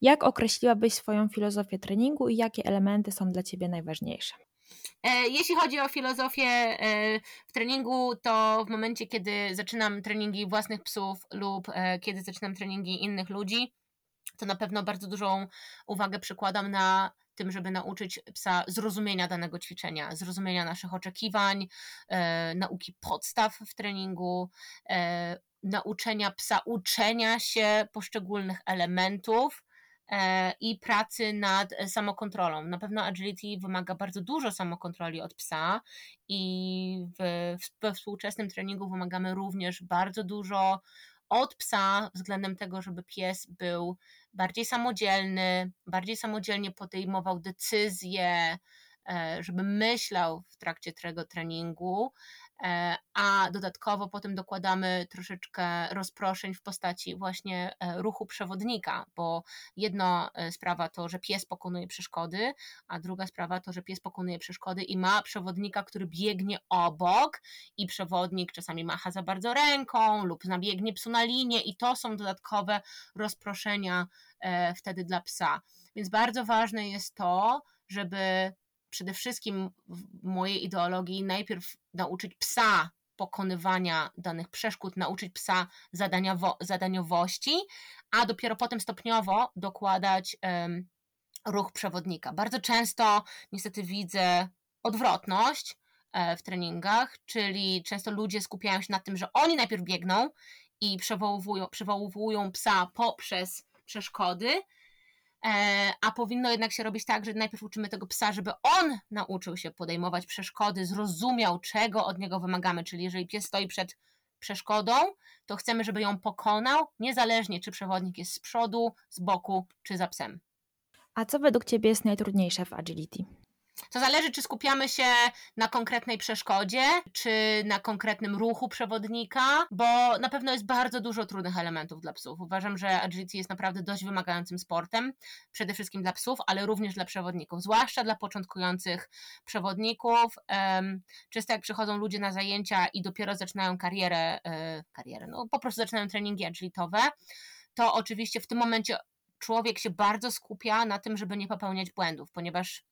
Jak określiłabyś swoją filozofię treningu i jakie elementy są dla Ciebie najważniejsze? E, jeśli chodzi o filozofię e, w treningu, to w momencie, kiedy zaczynam treningi własnych psów lub e, kiedy zaczynam treningi innych ludzi, to na pewno bardzo dużą uwagę przykładam na tym, żeby nauczyć psa zrozumienia danego ćwiczenia, zrozumienia naszych oczekiwań, nauki podstaw w treningu, nauczenia psa uczenia się poszczególnych elementów i pracy nad samokontrolą. Na pewno agility wymaga bardzo dużo samokontroli od psa i w, we współczesnym treningu wymagamy również bardzo dużo od psa względem tego, żeby pies był bardziej samodzielny, bardziej samodzielnie podejmował decyzje, e, żeby myślał w trakcie tego treningu, E, a dodatkowo potem dokładamy troszeczkę rozproszeń w postaci właśnie e, ruchu przewodnika, bo jedna e, sprawa to, że pies pokonuje przeszkody, a druga sprawa to, że pies pokonuje przeszkody i ma przewodnika, który biegnie obok i przewodnik czasami macha za bardzo ręką lub nabiegnie psu na linię i to są dodatkowe rozproszenia wtedy dla psa. Więc bardzo ważne jest to, żeby przede wszystkim w mojej ideologii najpierw nauczyć psa pokonywania danych przeszkód, nauczyć psa zadaniowo, zadaniowości, a dopiero potem stopniowo dokładać um, ruch przewodnika. Bardzo często niestety widzę odwrotność e, w treningach, czyli często ludzie skupiają się na tym, że oni najpierw biegną i przywołują, przywołują psa poprzez przeszkody, a powinno jednak się robić tak, że najpierw uczymy tego psa, żeby on nauczył się podejmować przeszkody, zrozumiał, czego od niego wymagamy. Czyli jeżeli pies stoi przed przeszkodą, to chcemy, żeby ją pokonał, niezależnie czy przewodnik jest z przodu, z boku czy za psem. A co według Ciebie jest najtrudniejsze w agility? To zależy, czy skupiamy się na konkretnej przeszkodzie, czy na konkretnym ruchu przewodnika, bo na pewno jest bardzo dużo trudnych elementów dla psów. Uważam, że agility jest naprawdę dość wymagającym sportem, przede wszystkim dla psów, ale również dla przewodników, zwłaszcza dla początkujących przewodników. Często jak przychodzą ludzie na zajęcia i dopiero zaczynają karierę, e, karierę, no po prostu zaczynają treningi agilitowe, to oczywiście w tym momencie człowiek się bardzo skupia na tym, żeby nie popełniać błędów, ponieważ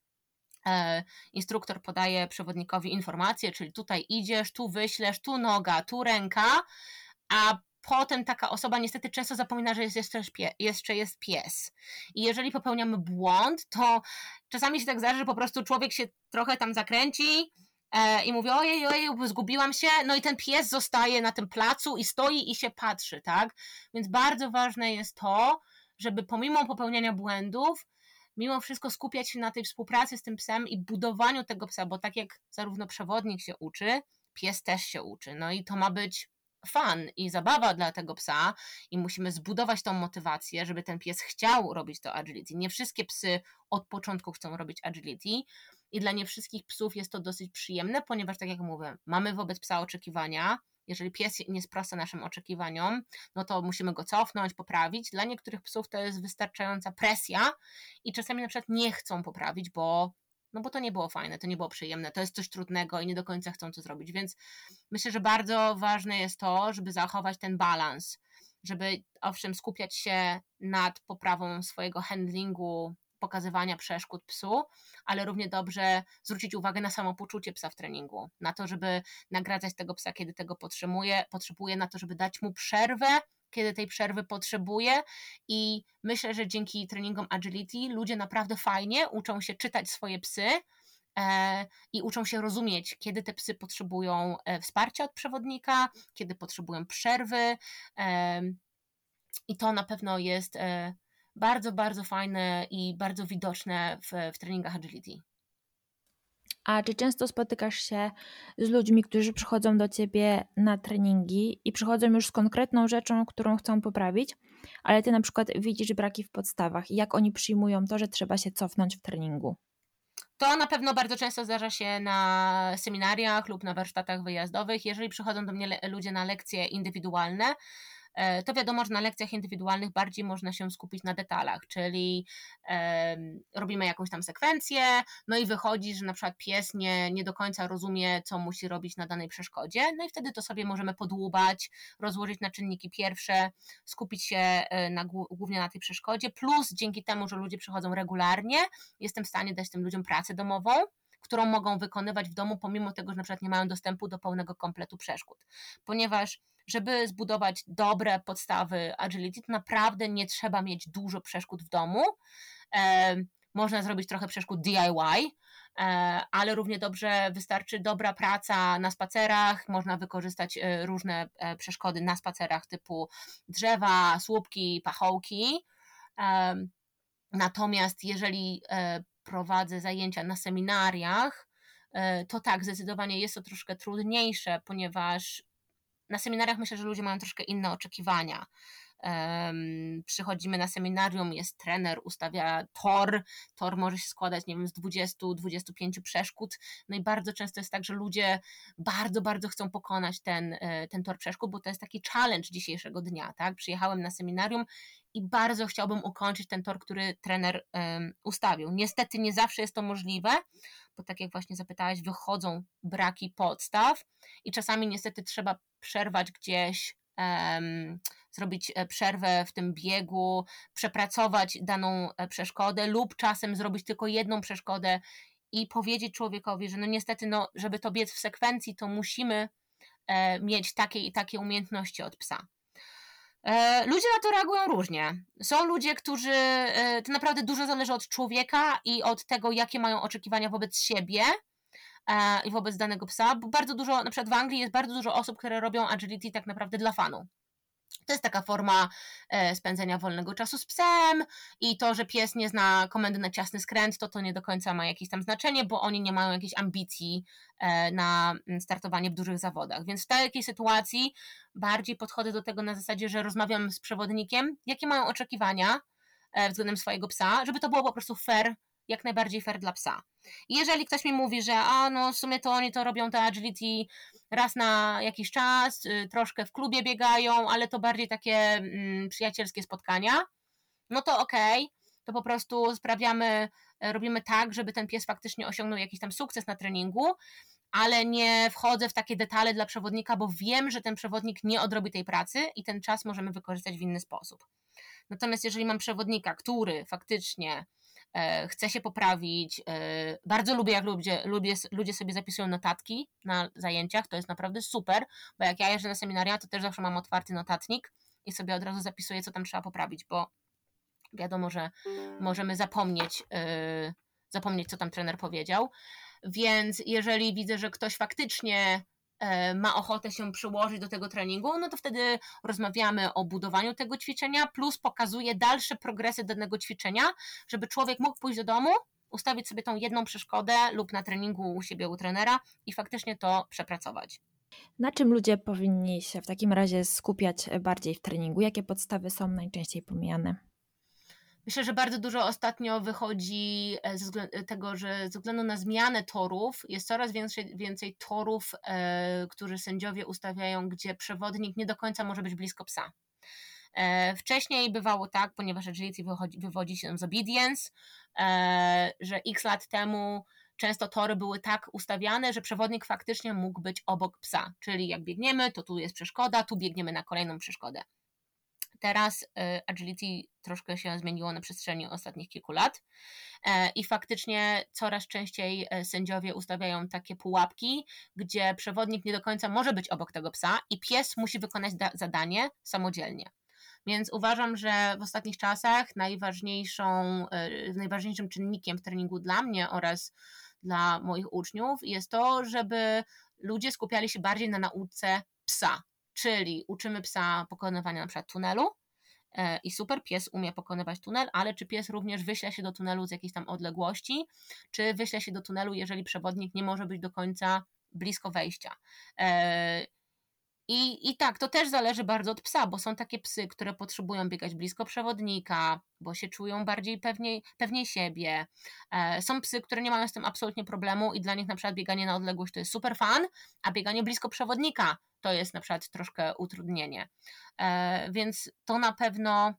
instruktor podaje przewodnikowi informacje, czyli tutaj idziesz, tu wyślesz, tu noga, tu ręka, a potem taka osoba niestety często zapomina, że jest jeszcze, jeszcze jest pies. I jeżeli popełniamy błąd, to czasami się tak zdarza, że po prostu człowiek się trochę tam zakręci e, i mówi ojej, ojej, zgubiłam się, no i ten pies zostaje na tym placu i stoi i się patrzy, tak? Więc bardzo ważne jest to, żeby pomimo popełniania błędów, mimo wszystko skupiać się na tej współpracy z tym psem i budowaniu tego psa, bo tak jak zarówno przewodnik się uczy, pies też się uczy. No i to ma być fan i zabawa dla tego psa i musimy zbudować tą motywację, żeby ten pies chciał robić to agility. Nie wszystkie psy od początku chcą robić agility i dla nie wszystkich psów jest to dosyć przyjemne, ponieważ tak jak mówię, mamy wobec psa oczekiwania, jeżeli pies nie sprosta naszym oczekiwaniom, no to musimy go cofnąć, poprawić. Dla niektórych psów to jest wystarczająca presja i czasami na przykład nie chcą poprawić, bo no bo to nie było fajne, to nie było przyjemne, to jest coś trudnego i nie do końca chcą to zrobić. Więc myślę, że bardzo ważne jest to, żeby zachować ten balans, żeby owszem skupiać się nad poprawą swojego handlingu, pokazywania przeszkód psu, ale równie dobrze zwrócić uwagę na samopoczucie psa w treningu, na to, żeby nagradzać tego psa, kiedy tego potrzebuje, potrzebuje na to, żeby dać mu przerwę, kiedy tej przerwy potrzebuje i myślę, że dzięki treningom agility ludzie naprawdę fajnie uczą się czytać swoje psy, e, i uczą się rozumieć, kiedy te psy potrzebują e, wsparcia od przewodnika, kiedy potrzebują przerwy. E, I to na pewno jest bardzo, bardzo fajne i bardzo widoczne w, w treningach agility. A czy często spotykasz się z ludźmi, którzy przychodzą do ciebie na treningi i przychodzą już z konkretną rzeczą, którą chcą poprawić, ale ty na przykład widzisz braki w podstawach? Jak oni przyjmują to, że trzeba się cofnąć w treningu? To na pewno bardzo często zdarza się na seminariach lub na warsztatach wyjazdowych. Jeżeli przychodzą do mnie ludzie na lekcje indywidualne, to wiadomo, że na lekcjach indywidualnych bardziej można się skupić na detalach, czyli robimy jakąś tam sekwencję, no i wychodzi, że na przykład pies nie, nie do końca rozumie, co musi robić na danej przeszkodzie, no i wtedy to sobie możemy podłubać, rozłożyć na czynniki pierwsze, skupić się e, na, głównie na tej przeszkodzie, plus dzięki temu, że ludzie przychodzą regularnie, jestem w stanie dać tym ludziom pracę domową, którą mogą wykonywać w domu, pomimo tego, że na przykład nie mają dostępu do pełnego kompletu przeszkód. Ponieważ żeby zbudować dobre podstawy agility, to naprawdę nie trzeba mieć dużo przeszkód w domu. E, można zrobić trochę przeszkód DIY, e, ale równie dobrze wystarczy dobra praca na spacerach, można wykorzystać e, różne przeszkody na spacerach typu drzewa, słupki, pachołki. Natomiast jeżeli prowadzę zajęcia na seminariach, to tak, zdecydowanie jest to troszkę trudniejsze, ponieważ na seminariach myślę, że ludzie mają troszkę inne oczekiwania. Przychodzimy na seminarium, jest trener, ustawia tor, tor może się składać, nie wiem, z 20-25 przeszkód, no i bardzo często jest tak, że ludzie bardzo, bardzo chcą pokonać ten, e, ten tor przeszkód, bo to jest taki challenge dzisiejszego dnia, tak, przyjechałem na seminarium i bardzo chciałbym ukończyć ten tor, który trener um, ustawił. Niestety nie zawsze jest to możliwe, bo tak jak właśnie zapytałaś, wychodzą braki podstaw i czasami niestety trzeba przerwać gdzieś um, zrobić e, przerwę w tym biegu, przepracować daną e, przeszkodę lub czasem zrobić tylko jedną przeszkodę i powiedzieć człowiekowi, że no niestety, no, żeby to biec w sekwencji, to musimy e, mieć takie i takie umiejętności od psa. Ludzie na to reagują różnie. Są ludzie, którzy to naprawdę dużo zależy od człowieka i od tego, jakie mają oczekiwania wobec siebie i wobec danego psa. Bo bardzo dużo, na przykład w Anglii jest bardzo dużo osób, które robią agility tak naprawdę dla fanu. To jest taka forma e, spędzenia wolnego czasu z psem i to, że pies nie zna komendy na ciasny skręt, to to nie do końca ma jakieś tam znaczenie, bo oni nie mają jakiejś ambicji e, na mm, startowanie w dużych zawodach. Więc w takiej sytuacji bardziej podchodzę do tego na zasadzie, że rozmawiam z przewodnikiem, jakie mają oczekiwania e, względem swojego psa, żeby to było po prostu fair jak najbardziej fair dla psa. jeżeli ktoś mi mówi, że a no w sumie to oni to robią te agility raz na jakiś czas, y, troszkę w klubie biegają, ale to bardziej takie mm, przyjacielskie spotkania, no to okej, okay, to po prostu sprawiamy, e, robimy tak, żeby ten pies faktycznie osiągnął jakiś tam sukces na treningu, ale nie wchodzę w takie detale dla przewodnika, bo wiem, że ten przewodnik nie odrobi tej pracy i ten czas możemy wykorzystać w inny sposób. Natomiast jeżeli mam przewodnika, który faktycznie chcę się poprawić. E, bardzo lubię, jak ludzie, lubię, ludzie sobie zapisują notatki na zajęciach, to jest naprawdę super, bo jak ja jeżdżę na seminaria, to też zawsze mam otwarty notatnik i sobie od razu zapisuję, co tam trzeba poprawić, bo wiadomo, że możemy zapomnieć, e, zapomnieć, co tam trener powiedział. Więc jeżeli widzę, że ktoś faktycznie E, ma ochotę się przyłożyć do tego treningu, no to wtedy rozmawiamy o budowaniu tego ćwiczenia, plus pokazuje dalsze progresy danego ćwiczenia, żeby człowiek mógł pójść do domu, ustawić sobie tą jedną przeszkodę lub na treningu u siebie u trenera i faktycznie to przepracować. Na czym ludzie powinni się w takim razie skupiać bardziej w treningu? Jakie podstawy są najczęściej pomijane? Myślę, że bardzo dużo ostatnio wychodzi e, ze tego, że ze względu na zmianę torów jest coraz więcej, więcej torów, e, które sędziowie ustawiają, gdzie przewodnik nie do końca może być blisko psa. E, wcześniej bywało tak, ponieważ agility wychodzi, wywodzi się z obedience, e, że x lat temu często tory były tak ustawiane, że przewodnik faktycznie mógł być obok psa. Czyli jak biegniemy, to tu jest przeszkoda, tu biegniemy na kolejną przeszkodę. Teraz e, agility troszkę się zmieniło na przestrzeni ostatnich kilku lat e, i faktycznie coraz częściej e, sędziowie ustawiają takie pułapki, gdzie przewodnik nie do końca może być obok tego psa i pies musi wykonać zadanie samodzielnie. Więc uważam, że w ostatnich czasach najważniejszą, najważniejszym czynnikiem w treningu dla mnie oraz dla moich uczniów jest to, żeby ludzie skupiali się bardziej na nauce psa, czyli uczymy psa pokonywania na przykład tunelu e, i super, pies umie pokonywać tunel, ale czy pies również wyśle się do tunelu z jakiejś tam odległości, czy wyśle się do tunelu, jeżeli przewodnik nie może być do końca blisko wejścia. E, I, I tak, to też zależy bardzo od psa, bo są takie psy, które potrzebują biegać blisko przewodnika, bo się czują bardziej pewniej, pewniej siebie. E, są psy, które nie mają z tym absolutnie problemu i dla nich na przykład bieganie na odległość to jest super fan, a bieganie blisko przewodnika to jest na przykład troszkę utrudnienie. E, więc to na pewno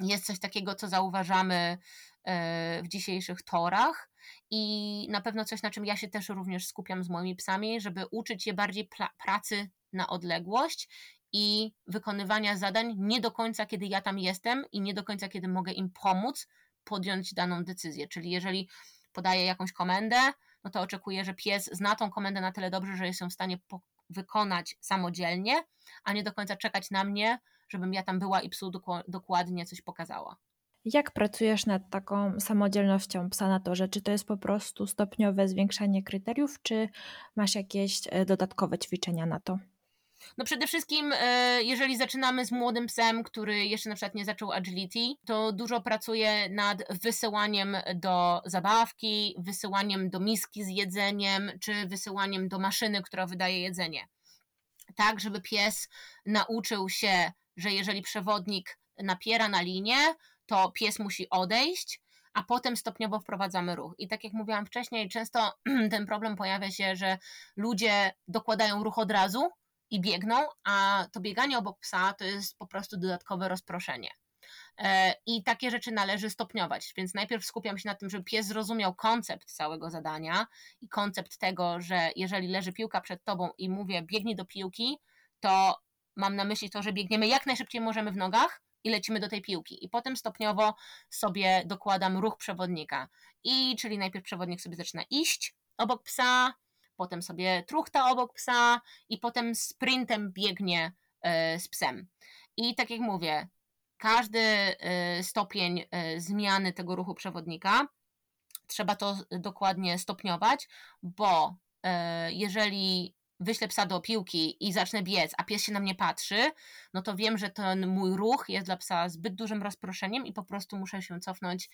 jest coś takiego, co zauważamy w dzisiejszych torach i na pewno coś, na czym ja się też również skupiam z moimi psami, żeby uczyć je bardziej pracy na odległość i wykonywania zadań nie do końca, kiedy ja tam jestem i nie do końca, kiedy mogę im pomóc podjąć daną decyzję. Czyli jeżeli podaję jakąś komendę, no to oczekuję, że pies zna tą komendę na tyle dobrze, że jest ją w stanie wykonać samodzielnie, a nie do końca czekać na mnie, żebym ja tam była i psu dokładnie coś pokazała. Jak pracujesz nad taką samodzielnością psa na torze? Czy to jest po prostu stopniowe zwiększanie kryteriów, czy masz jakieś e, dodatkowe ćwiczenia na to? No przede wszystkim, e, jeżeli zaczynamy z młodym psem, który jeszcze na przykład nie zaczął agility, to dużo pracuję nad wysyłaniem do zabawki, wysyłaniem do miski z jedzeniem, czy wysyłaniem do maszyny, która wydaje jedzenie. Tak, żeby pies nauczył się, że jeżeli przewodnik napiera na linię, to pies musi odejść, a potem stopniowo wprowadzamy ruch. I tak jak mówiłam wcześniej, często ten problem pojawia się, że ludzie dokładają ruch od razu i biegną, a to bieganie obok psa to jest po prostu dodatkowe rozproszenie. E, I takie rzeczy należy stopniować, więc najpierw skupiam się na tym, żeby pies zrozumiał koncept całego zadania i koncept tego, że jeżeli leży piłka przed tobą i mówię biegnij do piłki, to mam na myśli to, że biegniemy jak najszybciej możemy w nogach, i lecimy do tej piłki. I potem stopniowo sobie dokładam ruch przewodnika. I czyli najpierw przewodnik sobie zaczyna iść obok psa, potem sobie truchta obok psa i potem sprintem biegnie e, z psem. I tak jak mówię, każdy e, stopień e, zmiany tego ruchu przewodnika trzeba to dokładnie stopniować, bo jeżeli wyślę psa do piłki i zacznę biec, a pies się na mnie patrzy, no to wiem, że ten mój ruch jest dla psa zbyt dużym rozproszeniem i po prostu muszę się cofnąć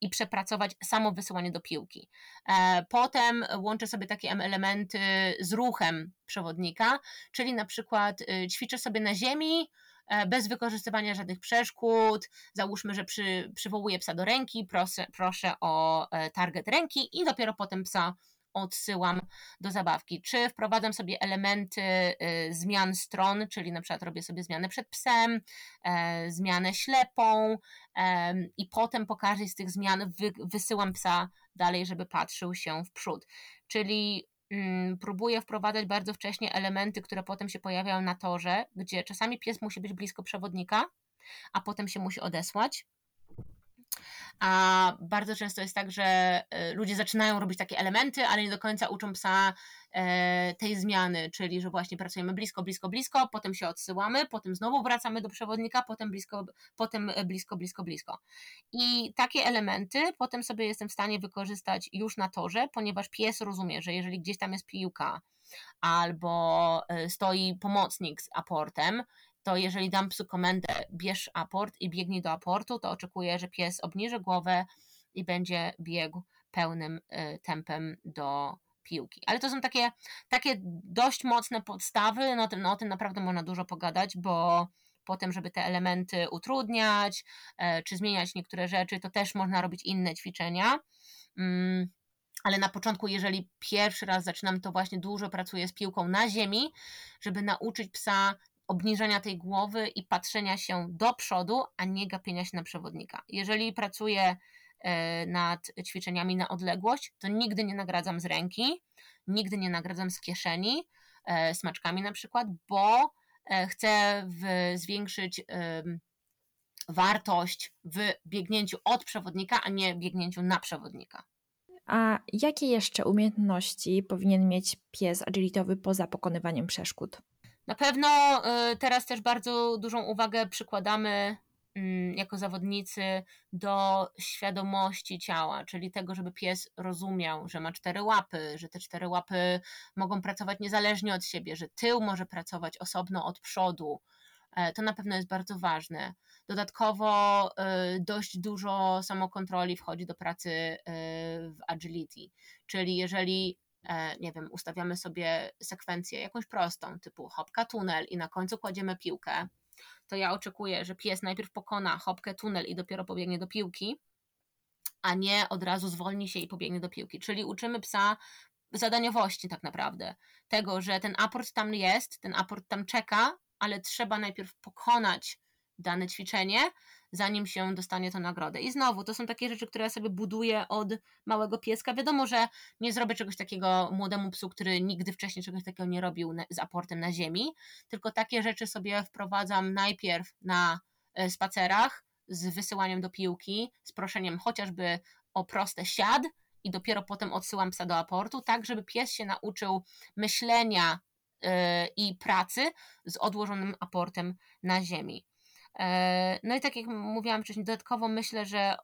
i przepracować samo wysyłanie do piłki. E, potem łączę sobie takie elementy z ruchem przewodnika, czyli na przykład y, ćwiczę sobie na ziemi, e, bez wykorzystywania żadnych przeszkód. Załóżmy, że przy, przywołuję psa do ręki, proszę, proszę o e, target ręki i dopiero potem psa odsyłam do zabawki. Czy wprowadzam sobie elementy y, zmian stron, czyli na przykład robię sobie zmianę przed psem, e, zmianę ślepą i potem po każdej z tych zmian wysyłam psa dalej, żeby patrzył się w przód. Czyli mm, próbuję wprowadzać bardzo wcześnie elementy, które potem się pojawiają na torze, gdzie czasami pies musi być blisko przewodnika, a potem się musi odesłać a bardzo często jest tak, że e, ludzie zaczynają robić takie elementy, ale nie do końca uczą psa e, tej zmiany, czyli że właśnie pracujemy blisko, blisko, blisko, potem się odsyłamy, potem znowu wracamy do przewodnika, potem blisko, potem e, blisko, blisko, blisko. I takie elementy potem sobie jestem w stanie wykorzystać już na torze, ponieważ pies rozumie, że jeżeli gdzieś tam jest piłka, albo stoi pomocnik z aportem to jeżeli dam psu komendę bierz aport i biegnij do aportu, to oczekuję, że pies obniży głowę i będzie biegł pełnym y, tempem do piłki. Ale to są takie, takie dość mocne podstawy, no, no o tym naprawdę można dużo pogadać, bo potem, żeby te elementy utrudniać, e, czy zmieniać niektóre rzeczy, to też można robić inne ćwiczenia. Mm, ale na początku, jeżeli pierwszy raz zaczynam, to właśnie dużo pracuję z piłką na ziemi, żeby nauczyć psa obniżenia tej głowy i patrzenia się do przodu, a nie gapienia się na przewodnika. Jeżeli pracuję e, nad ćwiczeniami na odległość, to nigdy nie nagradzam z ręki, nigdy nie nagradzam z kieszeni, e, smaczkami na przykład, bo e, chcę zwiększyć wartość w biegnięciu od przewodnika, a nie biegnięciu na przewodnika. A jakie jeszcze umiejętności powinien mieć pies agilitowy poza pokonywaniem przeszkód? Na pewno y, teraz też bardzo dużą uwagę przykładamy mm, jako zawodnicy do świadomości ciała, czyli tego, żeby pies rozumiał, że ma cztery łapy, że te cztery łapy mogą pracować niezależnie od siebie, że tył może pracować osobno od przodu. E, to na pewno jest bardzo ważne. Dodatkowo y, dość dużo samokontroli wchodzi do pracy y, w agility, czyli jeżeli nie wiem, ustawiamy sobie sekwencję jakąś prostą, typu hopka tunel i na końcu kładziemy piłkę, to ja oczekuję, że pies najpierw pokona hopkę, tunel i dopiero pobiegnie do piłki, a nie od razu zwolni się i pobiegnie do piłki. Czyli uczymy psa zadaniowości tak naprawdę. Tego, że ten aport tam jest, ten aport tam czeka, ale trzeba najpierw pokonać dane ćwiczenie, zanim się dostanie tę nagrodę. I znowu, to są takie rzeczy, które ja sobie buduję od małego pieska. Wiadomo, że nie zrobię czegoś takiego młodemu psu, który nigdy wcześniej czegoś takiego nie robił z aportem na ziemi, tylko takie rzeczy sobie wprowadzam najpierw na e, spacerach z wysyłaniem do piłki, z proszeniem chociażby o proste siad i dopiero potem odsyłam psa do aportu, tak żeby pies się nauczył myślenia e, i pracy z odłożonym aportem na ziemi. E, no i tak jak mówiłam wcześniej, dodatkowo myślę, że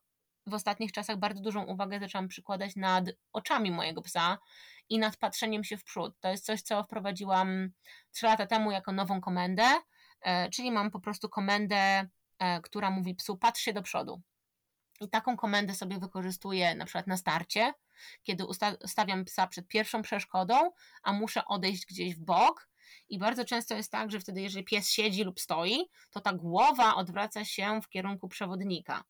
w ostatnich czasach bardzo dużą uwagę zaczęłam przykładać nad oczami mojego psa i nad patrzeniem się w przód. To jest coś, co wprowadziłam trzy lata temu jako nową komendę, e, czyli mam po prostu komendę, e, która mówi psu patrz się do przodu. I taką komendę sobie wykorzystuję na przykład na starcie, kiedy stawiam psa przed pierwszą przeszkodą, a muszę odejść gdzieś w bok i bardzo często jest tak, że wtedy, jeżeli pies siedzi lub stoi, to ta głowa odwraca się w kierunku przewodnika.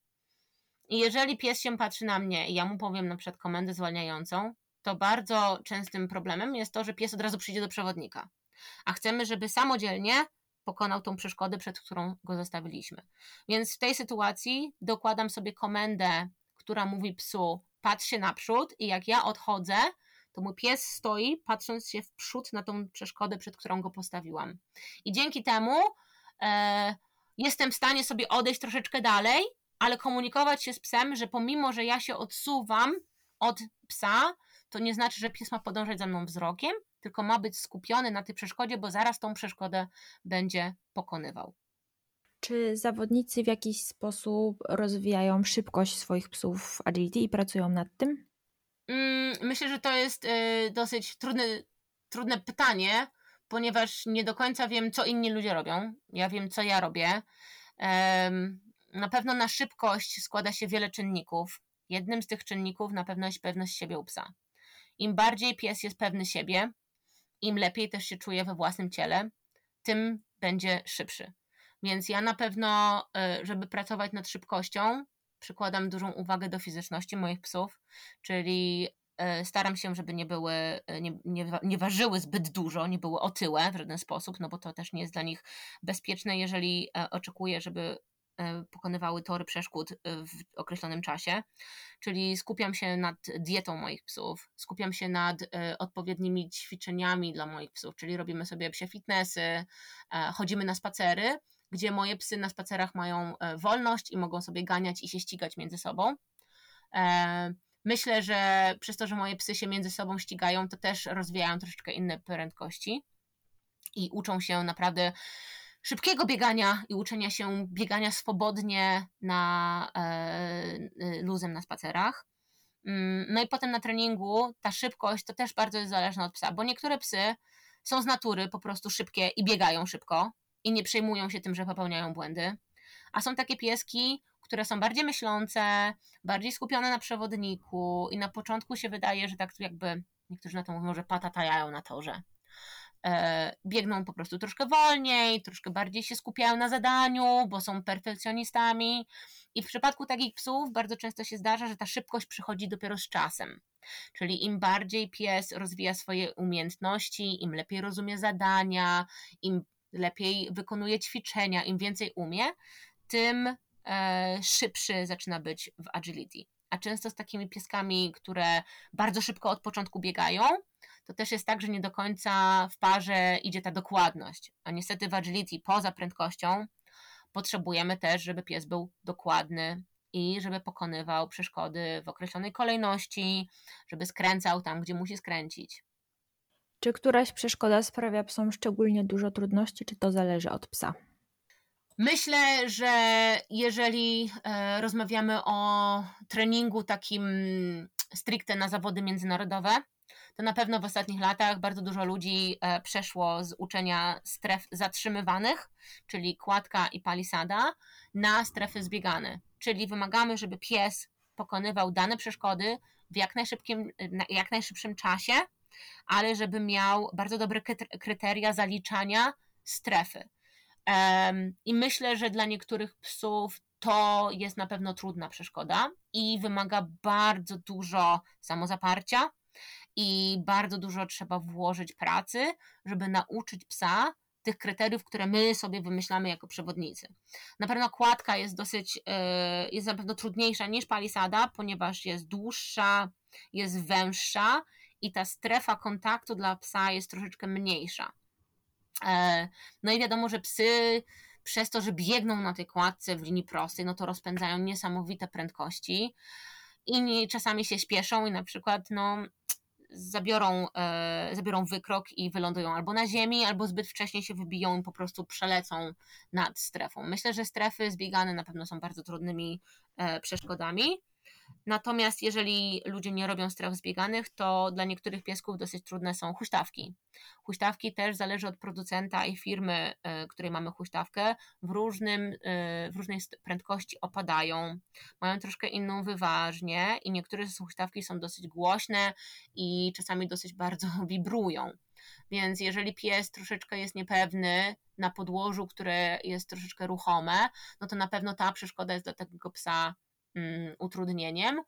I jeżeli pies się patrzy na mnie i ja mu powiem na przykład komendę zwalniającą, to bardzo częstym problemem jest to, że pies od razu przyjdzie do przewodnika. A chcemy, żeby samodzielnie pokonał tą przeszkodę, przed którą go zostawiliśmy. Więc w tej sytuacji dokładam sobie komendę, która mówi psu: patrz się naprzód, i jak ja odchodzę, to mój pies stoi, patrząc się w przód na tą przeszkodę, przed którą go postawiłam. I dzięki temu e, jestem w stanie sobie odejść troszeczkę dalej, ale komunikować się z psem, że pomimo, że ja się odsuwam od psa, to nie znaczy, że pies ma podążać za mną wzrokiem, tylko ma być skupiony na tej przeszkodzie, bo zaraz tą przeszkodę będzie pokonywał. Czy zawodnicy w jakiś sposób rozwijają szybkość swoich psów w agility i pracują nad tym? Mm, myślę, że to jest y, dosyć trudne, trudne pytanie, ponieważ nie do końca wiem, co inni ludzie robią. Ja wiem, co ja robię. Na pewno na szybkość składa się wiele czynników. Jednym z tych czynników na pewno jest pewność siebie u psa. Im bardziej pies jest pewny siebie, im lepiej też się czuje we własnym ciele, tym będzie szybszy. Więc ja na pewno, y, żeby pracować nad szybkością, przykładam dużą uwagę do fizyczności moich psów, czyli e, staram się, żeby nie były, e, nie, nie, nie ważyły zbyt dużo, nie były otyłe w żaden sposób, no bo to też nie jest dla nich bezpieczne, jeżeli e, oczekuję, żeby pokonywały tory przeszkód w określonym czasie. Czyli skupiam się nad dietą moich psów, skupiam się nad odpowiednimi ćwiczeniami dla moich psów, czyli robimy sobie psie fitnessy, chodzimy na spacery gdzie moje psy na spacerach mają e, wolność i mogą sobie ganiać i się ścigać między sobą. E, myślę, że przez to, że moje psy się między sobą ścigają, to też rozwijają troszeczkę inne prędkości i uczą się naprawdę szybkiego biegania i uczenia się biegania swobodnie na e, luzem na spacerach. Mm, no i potem na treningu ta szybkość to też bardzo jest zależna od psa, bo niektóre psy są z natury po prostu szybkie i biegają szybko, i nie przejmują się tym, że popełniają błędy. A są takie pieski, które są bardziej myślące, bardziej skupione na przewodniku i na początku się wydaje, że tak jakby, niektórzy na to mówią, że patatajają na torze. E, biegną po prostu troszkę wolniej, troszkę bardziej się skupiają na zadaniu, bo są perfekcjonistami. I w przypadku takich psów bardzo często się zdarza, że ta szybkość przychodzi dopiero z czasem. Czyli im bardziej pies rozwija swoje umiejętności, im lepiej rozumie zadania, im lepiej wykonuje ćwiczenia, im więcej umie, tym e, szybszy zaczyna być w agility. A często z takimi pieskami, które bardzo szybko od początku biegają, to też jest tak, że nie do końca w parze idzie ta dokładność. A niestety w agility poza prędkością potrzebujemy też, żeby pies był dokładny i żeby pokonywał przeszkody w określonej kolejności, żeby skręcał tam, gdzie musi skręcić. Czy któraś przeszkoda sprawia psom szczególnie dużo trudności, czy to zależy od psa? Myślę, że jeżeli e, rozmawiamy o treningu takim stricte na zawody międzynarodowe, to na pewno w ostatnich latach bardzo dużo ludzi e, przeszło z uczenia stref zatrzymywanych, czyli kładka i palisada, na strefy zbiegane. Czyli wymagamy, żeby pies pokonywał dane przeszkody w jak, najszybkim, jak najszybszym czasie, ale żeby miał bardzo dobre kryteria zaliczania strefy. I myślę, że dla niektórych psów to jest na pewno trudna przeszkoda i wymaga bardzo dużo samozaparcia i bardzo dużo trzeba włożyć pracy, żeby nauczyć psa tych kryteriów, które my sobie wymyślamy jako przewodnicy. Na pewno kładka jest dosyć, e, jest na pewno trudniejsza niż palisada, ponieważ jest dłuższa, jest węższa i ta strefa kontaktu dla psa jest troszeczkę mniejsza. E, no i wiadomo, że psy przez to, że biegną na tej kładce w linii prostej, no to rozpędzają niesamowite prędkości. Inni czasami się śpieszą i na przykład no, zabiorą, e, zabiorą wykrok i wylądują albo na ziemi, albo zbyt wcześnie się wybiją i po prostu przelecą nad strefą. Myślę, że strefy zbiegane na pewno są bardzo trudnymi e, przeszkodami. Natomiast jeżeli ludzie nie robią stref zbieganych, to dla niektórych piesków dosyć trudne są huśtawki. Huśtawki też zależy od producenta i firmy, e, której mamy huśtawkę, w, różnym, e, w różnej prędkości opadają, mają troszkę inną wyważnię i niektóre z huśtawki są dosyć głośne i czasami dosyć bardzo wibrują. Więc jeżeli pies troszeczkę jest niepewny na podłożu, które jest troszeczkę ruchome, no to na pewno ta przeszkoda jest dla tego psa utrudnieniem,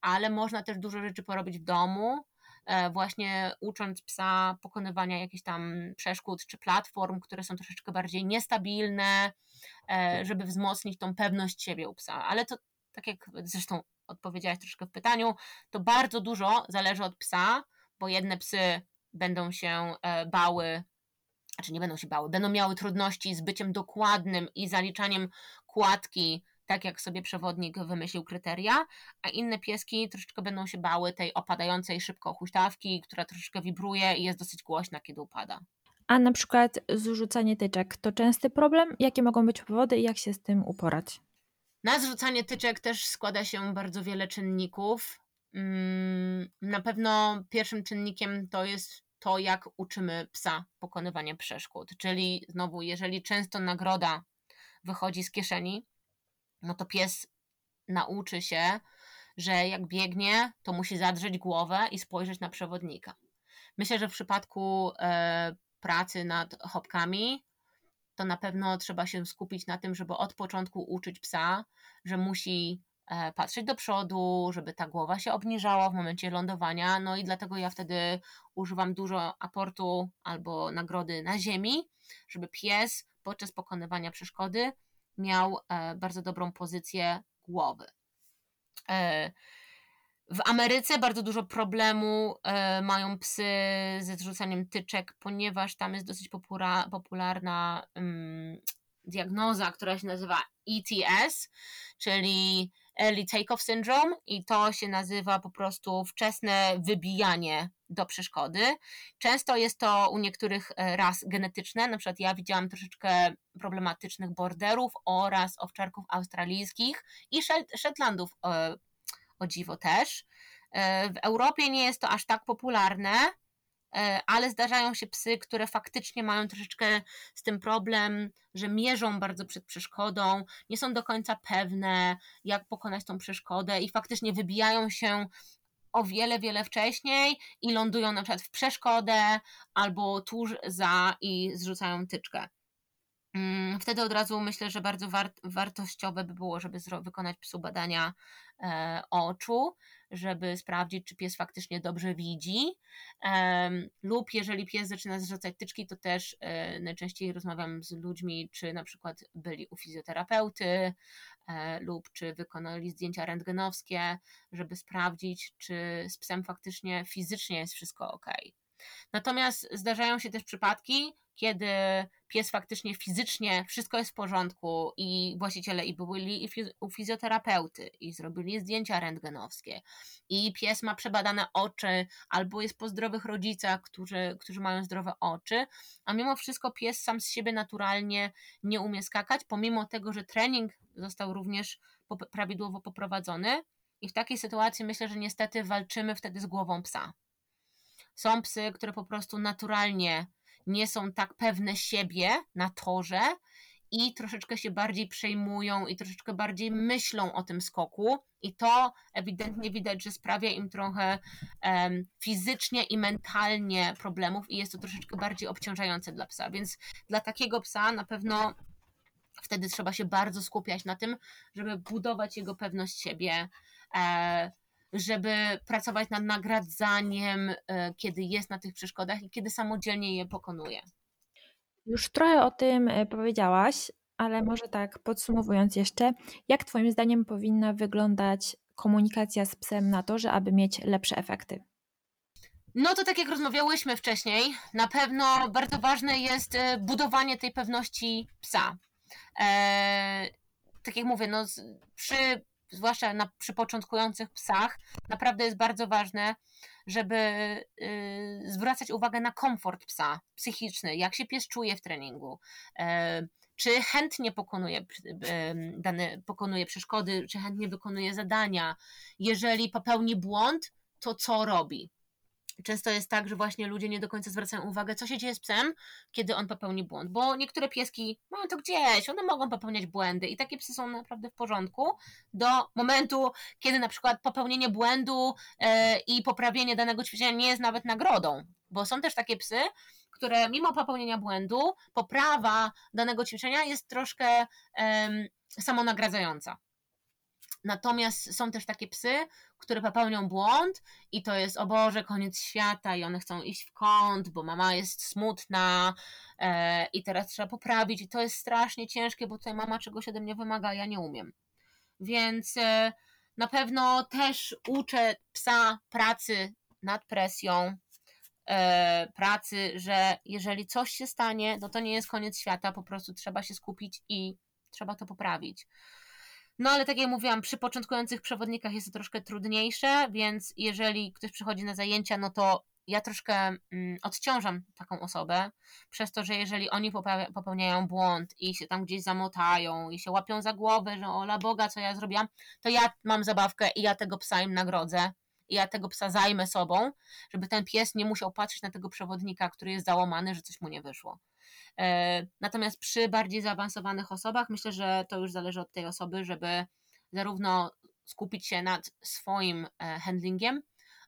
ale można też dużo rzeczy porobić w domu, e, właśnie ucząc psa pokonywania jakichś tam przeszkód czy platform, które są troszeczkę bardziej niestabilne, e, żeby wzmocnić tą pewność siebie u psa. Ale to, tak jak zresztą odpowiedziałaś troszkę w pytaniu, to bardzo dużo zależy od psa, bo jedne psy będą się e, bały, znaczy nie będą się bały, będą miały trudności z byciem dokładnym i zaliczaniem kładki tak jak sobie przewodnik wymyślił kryteria, a inne pieski troszeczkę będą się bały tej opadającej szybko huśtawki, która troszeczkę wibruje i jest dosyć głośna, kiedy upada. A na przykład zrzucanie tyczek to częsty problem? Jakie mogą być powody i jak się z tym uporać? Na zrzucanie tyczek też składa się bardzo wiele czynników. Mm, na pewno pierwszym czynnikiem to jest to, jak uczymy psa pokonywania przeszkód. Czyli znowu, jeżeli często nagroda wychodzi z kieszeni, no to pies nauczy się, że jak biegnie, to musi zadrzeć głowę i spojrzeć na przewodnika. Myślę, że w przypadku e, pracy nad hopkami, to na pewno trzeba się skupić na tym, żeby od początku uczyć psa, że musi e, patrzeć do przodu, żeby ta głowa się obniżała w momencie lądowania. No i dlatego ja wtedy używam dużo aportu albo nagrody na ziemi, żeby pies podczas pokonywania przeszkody miał e, bardzo dobrą pozycję głowy. E, w Ameryce bardzo dużo problemu e, mają psy ze zrzucaniem tyczek, ponieważ tam jest dosyć popularna um, diagnoza, która się nazywa ETS, czyli Early Takeoff Syndrome i to się nazywa po prostu wczesne wybijanie do przeszkody. Często jest to u niektórych e, ras genetyczne, na przykład ja widziałam troszeczkę problematycznych borderów oraz owczarków australijskich i Shetlandów e, o dziwo też. E, w Europie nie jest to aż tak popularne, ale zdarzają się psy, które faktycznie mają troszeczkę z tym problem, że mierzą bardzo przed przeszkodą, nie są do końca pewne, jak pokonać tą przeszkodę i faktycznie wybijają się o wiele, wiele wcześniej i lądują na przykład w przeszkodę albo tuż za i zrzucają tyczkę. Mm, wtedy od razu myślę, że bardzo wart, wartościowe by było, żeby wykonać psu badania e, oczu, żeby sprawdzić, czy pies faktycznie dobrze widzi. E, lub jeżeli pies zaczyna zrzucać tyczki, to też e, najczęściej rozmawiam z ludźmi, czy na przykład byli u fizjoterapeuty, e, lub czy wykonali zdjęcia rentgenowskie, żeby sprawdzić, czy z psem faktycznie fizycznie jest wszystko ok. Natomiast zdarzają się też przypadki, kiedy pies faktycznie fizycznie wszystko jest w porządku i właściciele i byli u fizjoterapeuty i zrobili zdjęcia rentgenowskie i pies ma przebadane oczy albo jest po zdrowych rodzicach, którzy, którzy mają zdrowe oczy, a mimo wszystko pies sam z siebie naturalnie nie umie skakać, pomimo tego, że trening został również prawidłowo poprowadzony i w takiej sytuacji myślę, że niestety walczymy wtedy z głową psa. Są psy, które po prostu naturalnie nie są tak pewne siebie na torze i troszeczkę się bardziej przejmują i troszeczkę bardziej myślą o tym skoku. I to ewidentnie widać, że sprawia im trochę um, fizycznie i mentalnie problemów i jest to troszeczkę bardziej obciążające dla psa, więc dla takiego psa na pewno wtedy trzeba się bardzo skupiać na tym, żeby budować jego pewność siebie, e, żeby pracować nad nagradzaniem, e, kiedy jest na tych przeszkodach i kiedy samodzielnie je pokonuje. Już trochę o tym e, powiedziałaś, ale może tak podsumowując jeszcze, jak Twoim zdaniem powinna wyglądać komunikacja z psem na to, że aby mieć lepsze efekty? No to tak jak rozmawiałyśmy wcześniej, na pewno bardzo ważne jest e, budowanie tej pewności psa. Eee, tak jak mówię, no, przy, zwłaszcza na, przy początkujących psach, naprawdę jest bardzo ważne, żeby y, zwracać uwagę na komfort psa psychiczny, jak się pies czuje w treningu. E, czy chętnie pokonuje, dane, pokonuje przeszkody, czy chętnie wykonuje zadania. Jeżeli popełni błąd, to co robi? Często jest tak, że właśnie ludzie nie do końca zwracają uwagę, co się dzieje z psem, kiedy on popełni błąd, bo niektóre pieski mają to gdzieś, one mogą popełniać błędy i takie psy są naprawdę w porządku do momentu, kiedy na przykład popełnienie błędu e, i poprawienie danego ćwiczenia nie jest nawet nagrodą, bo są też takie psy, które mimo popełnienia błędu, poprawa danego ćwiczenia jest troszkę um, samonagradzająca. Natomiast są też takie psy, które popełnią błąd i to jest, o Boże, koniec świata i one chcą iść w kąt, bo mama jest smutna e, i teraz trzeba poprawić i to jest strasznie ciężkie, bo tutaj mama czegoś ode mnie wymaga, ja nie umiem. Więc e, na pewno też uczę psa pracy nad presją, e, pracy, że jeżeli coś się stanie, no to nie jest koniec świata, po prostu trzeba się skupić i trzeba to poprawić. No ale tak jak mówiłam, przy początkujących przewodnikach jest to troszkę trudniejsze, więc jeżeli ktoś przychodzi na zajęcia, no to ja troszkę mm, odciążam taką osobę, przez to, że jeżeli oni popełniają błąd i się tam gdzieś zamotają i się łapią za głowę, że ola Boga, co ja zrobiłam, to ja mam zabawkę i ja tego psa im nagrodzę ja tego psa zajmę sobą, żeby ten pies nie musiał patrzeć na tego przewodnika, który jest załamany, że coś mu nie wyszło. E, natomiast przy bardziej zaawansowanych osobach myślę, że to już zależy od tej osoby, żeby zarówno skupić się nad swoim e, handlingiem,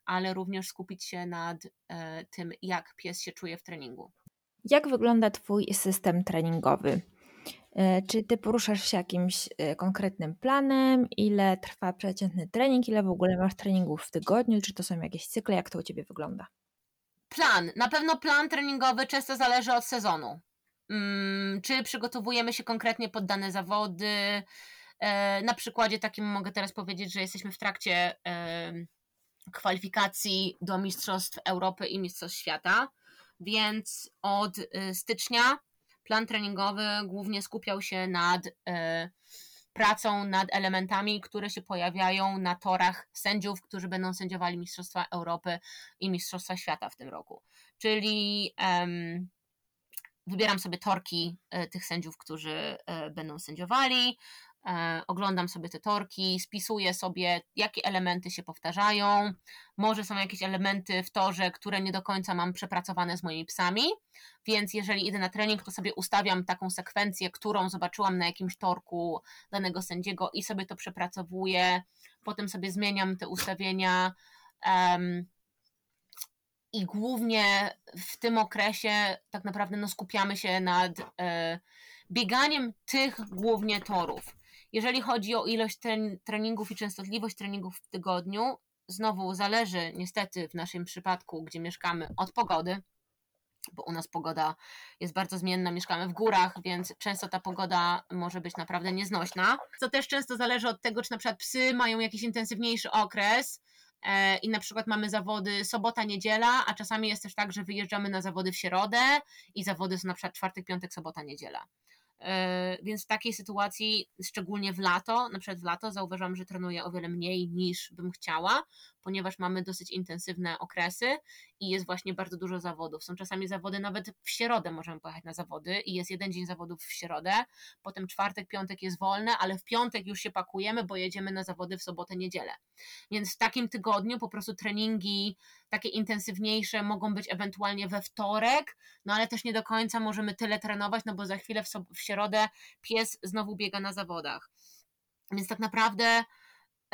ale również skupić się nad e, tym, jak pies się czuje w treningu. Jak wygląda Twój system treningowy? Czy Ty poruszasz się jakimś konkretnym planem? Ile trwa przeciętny trening? Ile w ogóle masz treningów w tygodniu? Czy to są jakieś cykle? Jak to u Ciebie wygląda? Plan. Na pewno plan treningowy często zależy od sezonu. Mm, czy przygotowujemy się konkretnie pod dane zawody. E, na przykładzie takim mogę teraz powiedzieć, że jesteśmy w trakcie e, kwalifikacji do Mistrzostw Europy i Mistrzostw Świata, więc od e, stycznia plan treningowy głównie skupiał się nad pracą nad elementami, które się pojawiają na torach sędziów, którzy będą sędziowali Mistrzostwa Europy i Mistrzostwa Świata w tym roku. Czyli wybieram sobie torki e, tych sędziów, którzy e, będą sędziowali, e, oglądam sobie te torki, spisuję sobie, jakie elementy się powtarzają. Może są jakieś elementy w torze, które nie do końca mam przepracowane z moimi psami, więc jeżeli idę na trening, to sobie ustawiam taką sekwencję, którą zobaczyłam na jakimś torku danego sędziego i sobie to przepracowuję. Potem sobie zmieniam te ustawienia. Um, i głównie w tym okresie tak naprawdę no, skupiamy się nad e, bieganiem tych głównie torów. Jeżeli chodzi o ilość treningów i częstotliwość treningów w tygodniu, znowu zależy niestety w naszym przypadku, gdzie mieszkamy, od pogody, bo u nas pogoda jest bardzo zmienna, mieszkamy w górach, więc często ta pogoda może być naprawdę nieznośna. Co też często zależy od tego, czy na przykład psy mają jakiś intensywniejszy okres, E, i na przykład mamy zawody sobota, niedziela, a czasami jest też tak, że wyjeżdżamy na zawody w środę i zawody są na przykład czwartek, piątek, sobota, niedziela. E, więc w takiej sytuacji, szczególnie w lato, na przykład w lato zauważam, że trenuję o wiele mniej niż bym chciała, ponieważ mamy dosyć intensywne okresy i jest właśnie bardzo dużo zawodów. Są czasami zawody nawet w środę możemy pojechać na zawody i jest jeden dzień zawodów w środę, potem czwartek, piątek jest wolne, ale w piątek już się pakujemy, bo jedziemy na zawody w sobotę, niedzielę. Więc w takim tygodniu po prostu treningi takie intensywniejsze mogą być ewentualnie we wtorek, no ale też nie do końca możemy tyle trenować, no bo za chwilę w, w środę pies znowu biega na zawodach. Więc tak naprawdę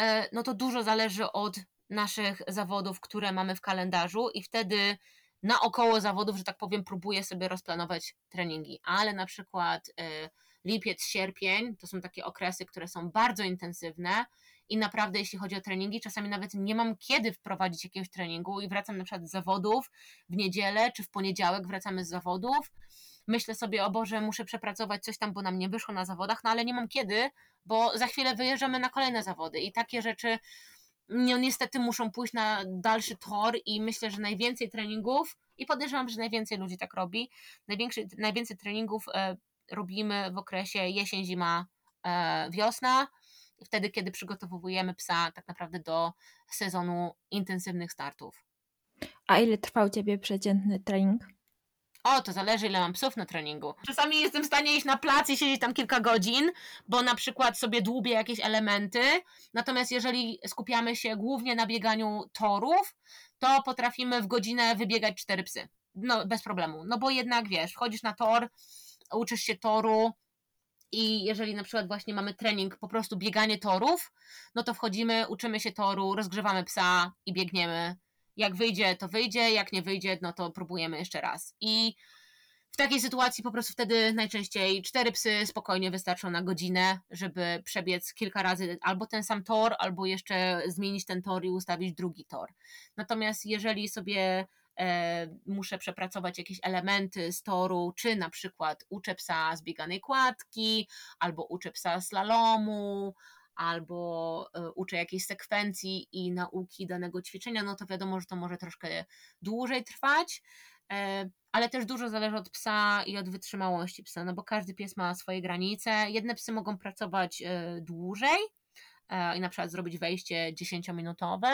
e, no to dużo zależy od naszych zawodów, które mamy w kalendarzu i wtedy naokoło zawodów, że tak powiem, próbuję sobie rozplanować treningi, ale na przykład e, lipiec, sierpień to są takie okresy, które są bardzo intensywne i naprawdę jeśli chodzi o treningi, czasami nawet nie mam kiedy wprowadzić jakiegoś treningu i wracam na przykład z zawodów w niedzielę czy w poniedziałek wracamy z zawodów. Myślę sobie, o Boże, muszę przepracować coś tam, bo nam nie wyszło na zawodach, no ale nie mam kiedy, bo za chwilę wyjeżdżamy na kolejne zawody i takie rzeczy no, niestety muszą pójść na dalszy tor i myślę, że najwięcej treningów i podejrzewam, że najwięcej ludzi tak robi, największy, najwięcej treningów e, robimy w okresie jesień, zima, e, wiosna, wtedy, kiedy przygotowujemy psa tak naprawdę do sezonu intensywnych startów. A ile trwał u Ciebie przeciętny trening? O, to zależy, ile mam psów na treningu. Czasami jestem w stanie iść na plac i siedzieć tam kilka godzin, bo na przykład sobie dłubię jakieś elementy. Natomiast jeżeli skupiamy się głównie na bieganiu torów, to potrafimy w godzinę wybiegać cztery psy. No, bez problemu. No bo jednak wiesz, wchodzisz na tor, uczysz się toru, i jeżeli na przykład właśnie mamy trening, po prostu bieganie torów, no to wchodzimy, uczymy się toru, rozgrzewamy psa i biegniemy. Jak wyjdzie, to wyjdzie, jak nie wyjdzie, no to próbujemy jeszcze raz. I w takiej sytuacji po prostu wtedy najczęściej cztery psy spokojnie wystarczą na godzinę, żeby przebiec kilka razy albo ten sam tor, albo jeszcze zmienić ten tor i ustawić drugi tor. Natomiast jeżeli sobie muszę przepracować jakieś elementy z toru, czy na przykład uczę psa z bieganej kładki, albo uczę psa slalomu, albo e, uczę jakiejś sekwencji i nauki danego ćwiczenia, no to wiadomo, że to może troszkę dłużej trwać, e, ale też dużo zależy od psa i od wytrzymałości psa, no bo każdy pies ma swoje granice. Jedne psy mogą pracować dłużej i na przykład zrobić wejście 10-minutowe,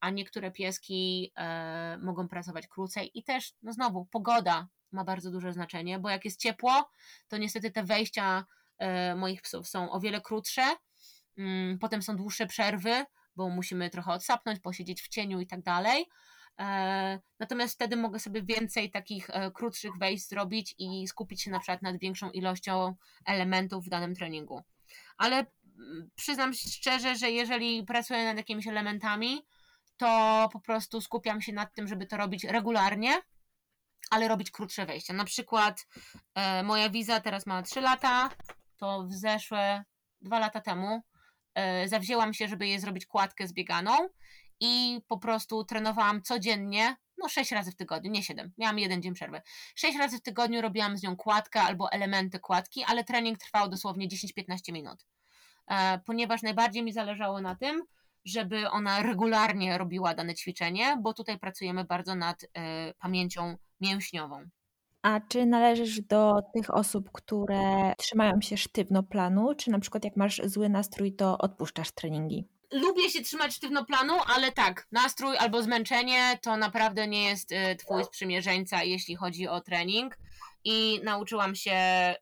a niektóre pieski e, mogą pracować krócej i też, no znowu, pogoda ma bardzo duże znaczenie, bo jak jest ciepło, to niestety te wejścia e, moich psów są o wiele krótsze, mm, potem są dłuższe przerwy, bo musimy trochę odsapnąć, posiedzieć w cieniu i tak dalej. E, natomiast wtedy mogę sobie więcej takich krótszych wejść zrobić i skupić się na przykład nad większą ilością elementów w danym treningu. Ale mm, przyznam szczerze, że jeżeli pracuję nad jakimiś elementami, to po prostu skupiam się nad tym, żeby to robić regularnie, ale robić krótsze wejścia. Na przykład e, moja wiza teraz ma 3 lata, to w zeszłe 2 lata temu e, zawzięłam się, żeby jej zrobić kładkę zbieganą i po prostu trenowałam codziennie, no 6 razy w tygodniu, nie 7, miałam jeden dzień przerwy. 6 razy w tygodniu robiłam z nią kładkę albo elementy kładki, ale trening trwał dosłownie 10-15 minut. E, ponieważ najbardziej mi zależało na tym, żeby ona regularnie robiła dane ćwiczenie, bo tutaj pracujemy bardzo nad y, pamięcią mięśniową. A czy należysz do tych osób, które trzymają się sztywno planu, czy na przykład jak masz zły nastrój, to odpuszczasz treningi? Lubię się trzymać sztywno planu, ale tak, nastrój albo zmęczenie to naprawdę nie jest y, twój sprzymierzeńca, jeśli chodzi o trening. I nauczyłam się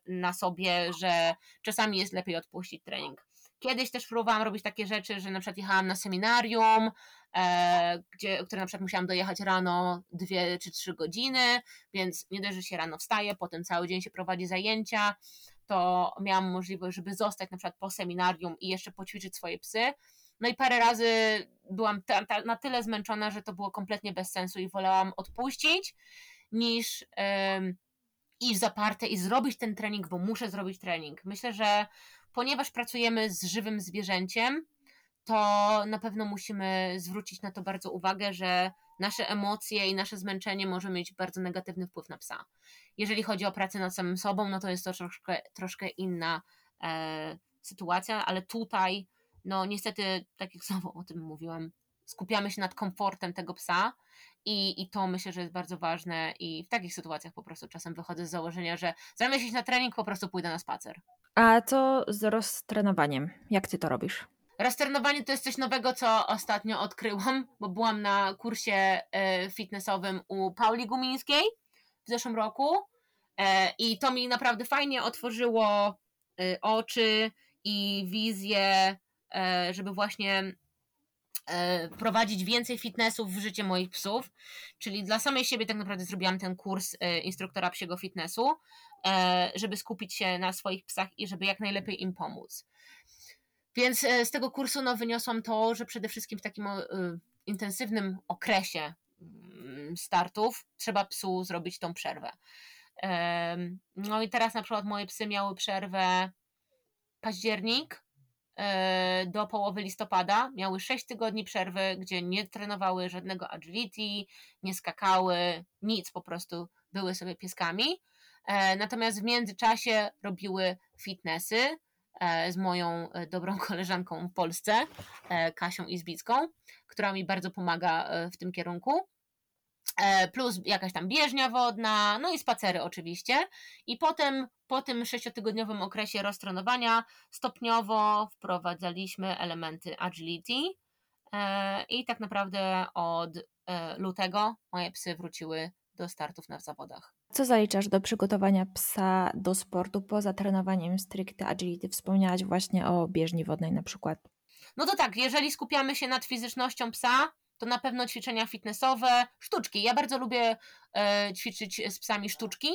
na sobie, że czasami jest lepiej odpuścić trening. Kiedyś też próbowałam robić takie rzeczy, że na przykład jechałam na seminarium, e, gdzie, które na przykład musiałam dojechać rano dwie czy trzy godziny, więc nie dość, że się rano wstaje, potem cały dzień się prowadzi zajęcia, to miałam możliwość, żeby zostać na przykład po seminarium i jeszcze poćwiczyć swoje psy. No i parę razy byłam ta, ta, na tyle zmęczona, że to było kompletnie bez sensu i wolałam odpuścić niż iść zaparte i zrobić ten trening, bo muszę zrobić trening. Myślę, że ponieważ pracujemy z żywym zwierzęciem, to na pewno musimy zwrócić na to bardzo uwagę, że nasze emocje i nasze zmęczenie może mieć bardzo negatywny wpływ na psa. Jeżeli chodzi o pracę nad samym sobą, no to jest to troszkę, troszkę inna e, sytuacja, ale tutaj, no niestety, tak jak znowu o tym mówiłam, skupiamy się nad komfortem tego psa i, i to myślę, że jest bardzo ważne i w takich sytuacjach po prostu czasem wychodzę z założenia, że zamiast iść na trening, po prostu pójdę na spacer. A co z roztrenowaniem? Jak ty to robisz? Roztrenowanie to jest coś nowego, co ostatnio odkryłam, bo byłam na kursie e, fitnessowym u Pauli Gumińskiej w zeszłym roku e, i to mi naprawdę fajnie otworzyło e, oczy i wizję, żeby właśnie prowadzić więcej fitnessów w życie moich psów, czyli dla samej siebie tak naprawdę zrobiłam ten kurs instruktora psiego fitnessu, żeby skupić się na swoich psach i żeby jak najlepiej im pomóc. Więc e, z tego kursu no, wyniosłam to, że przede wszystkim w takim intensywnym okresie mm, startów trzeba psu zrobić tą przerwę. No i teraz na przykład moje psy miały przerwę październik e, do połowy listopada. Miały 6 tygodni przerwy, gdzie nie trenowały żadnego agility, nie skakały, nic, po prostu były sobie pieskami. E, natomiast w międzyczasie robiły fitnessy e, z moją dobrą koleżanką w Polsce, Kasią Izbicką, która mi bardzo pomaga w tym kierunku. E, plus jakaś tam bieżnia wodna, no i spacery oczywiście. I potem po tym sześciotygodniowym okresie roztrenowania stopniowo wprowadzaliśmy elementy agility e, i tak naprawdę od e, lutego moje psy wróciły do startów na zawodach. Co zaliczasz do przygotowania psa do sportu poza trenowaniem stricte agility? Wspomniałaś właśnie o bieżni wodnej na przykład. No to tak, jeżeli skupiamy się nad fizycznością psa, to na pewno ćwiczenia fitnessowe, sztuczki. Ja bardzo lubię e, ćwiczyć z psami sztuczki,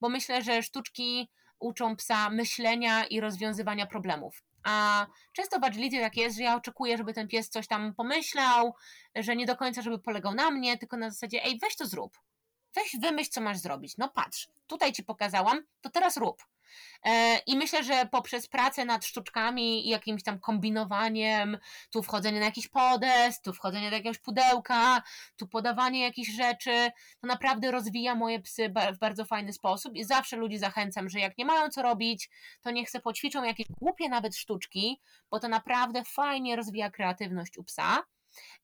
bo myślę, że sztuczki uczą psa myślenia i rozwiązywania problemów. A często w agility tak jest, że ja oczekuję, żeby ten pies coś tam pomyślał, że nie do końca, żeby polegał na mnie, tylko na zasadzie, ej, weź to zrób. Weź wymyśl, co masz zrobić. No patrz, tutaj ci pokazałam, to teraz rób. E, I myślę, że poprzez pracę nad sztuczkami i jakimś tam kombinowaniem, tu wchodzenie na jakiś podest, tu wchodzenie do jakiegoś pudełka, tu podawanie jakichś rzeczy, to naprawdę rozwija moje psy w bardzo fajny sposób i zawsze ludzi zachęcam, że jak nie mają co robić, to niech se poćwiczą jakieś głupie nawet sztuczki, bo to naprawdę fajnie rozwija kreatywność u psa.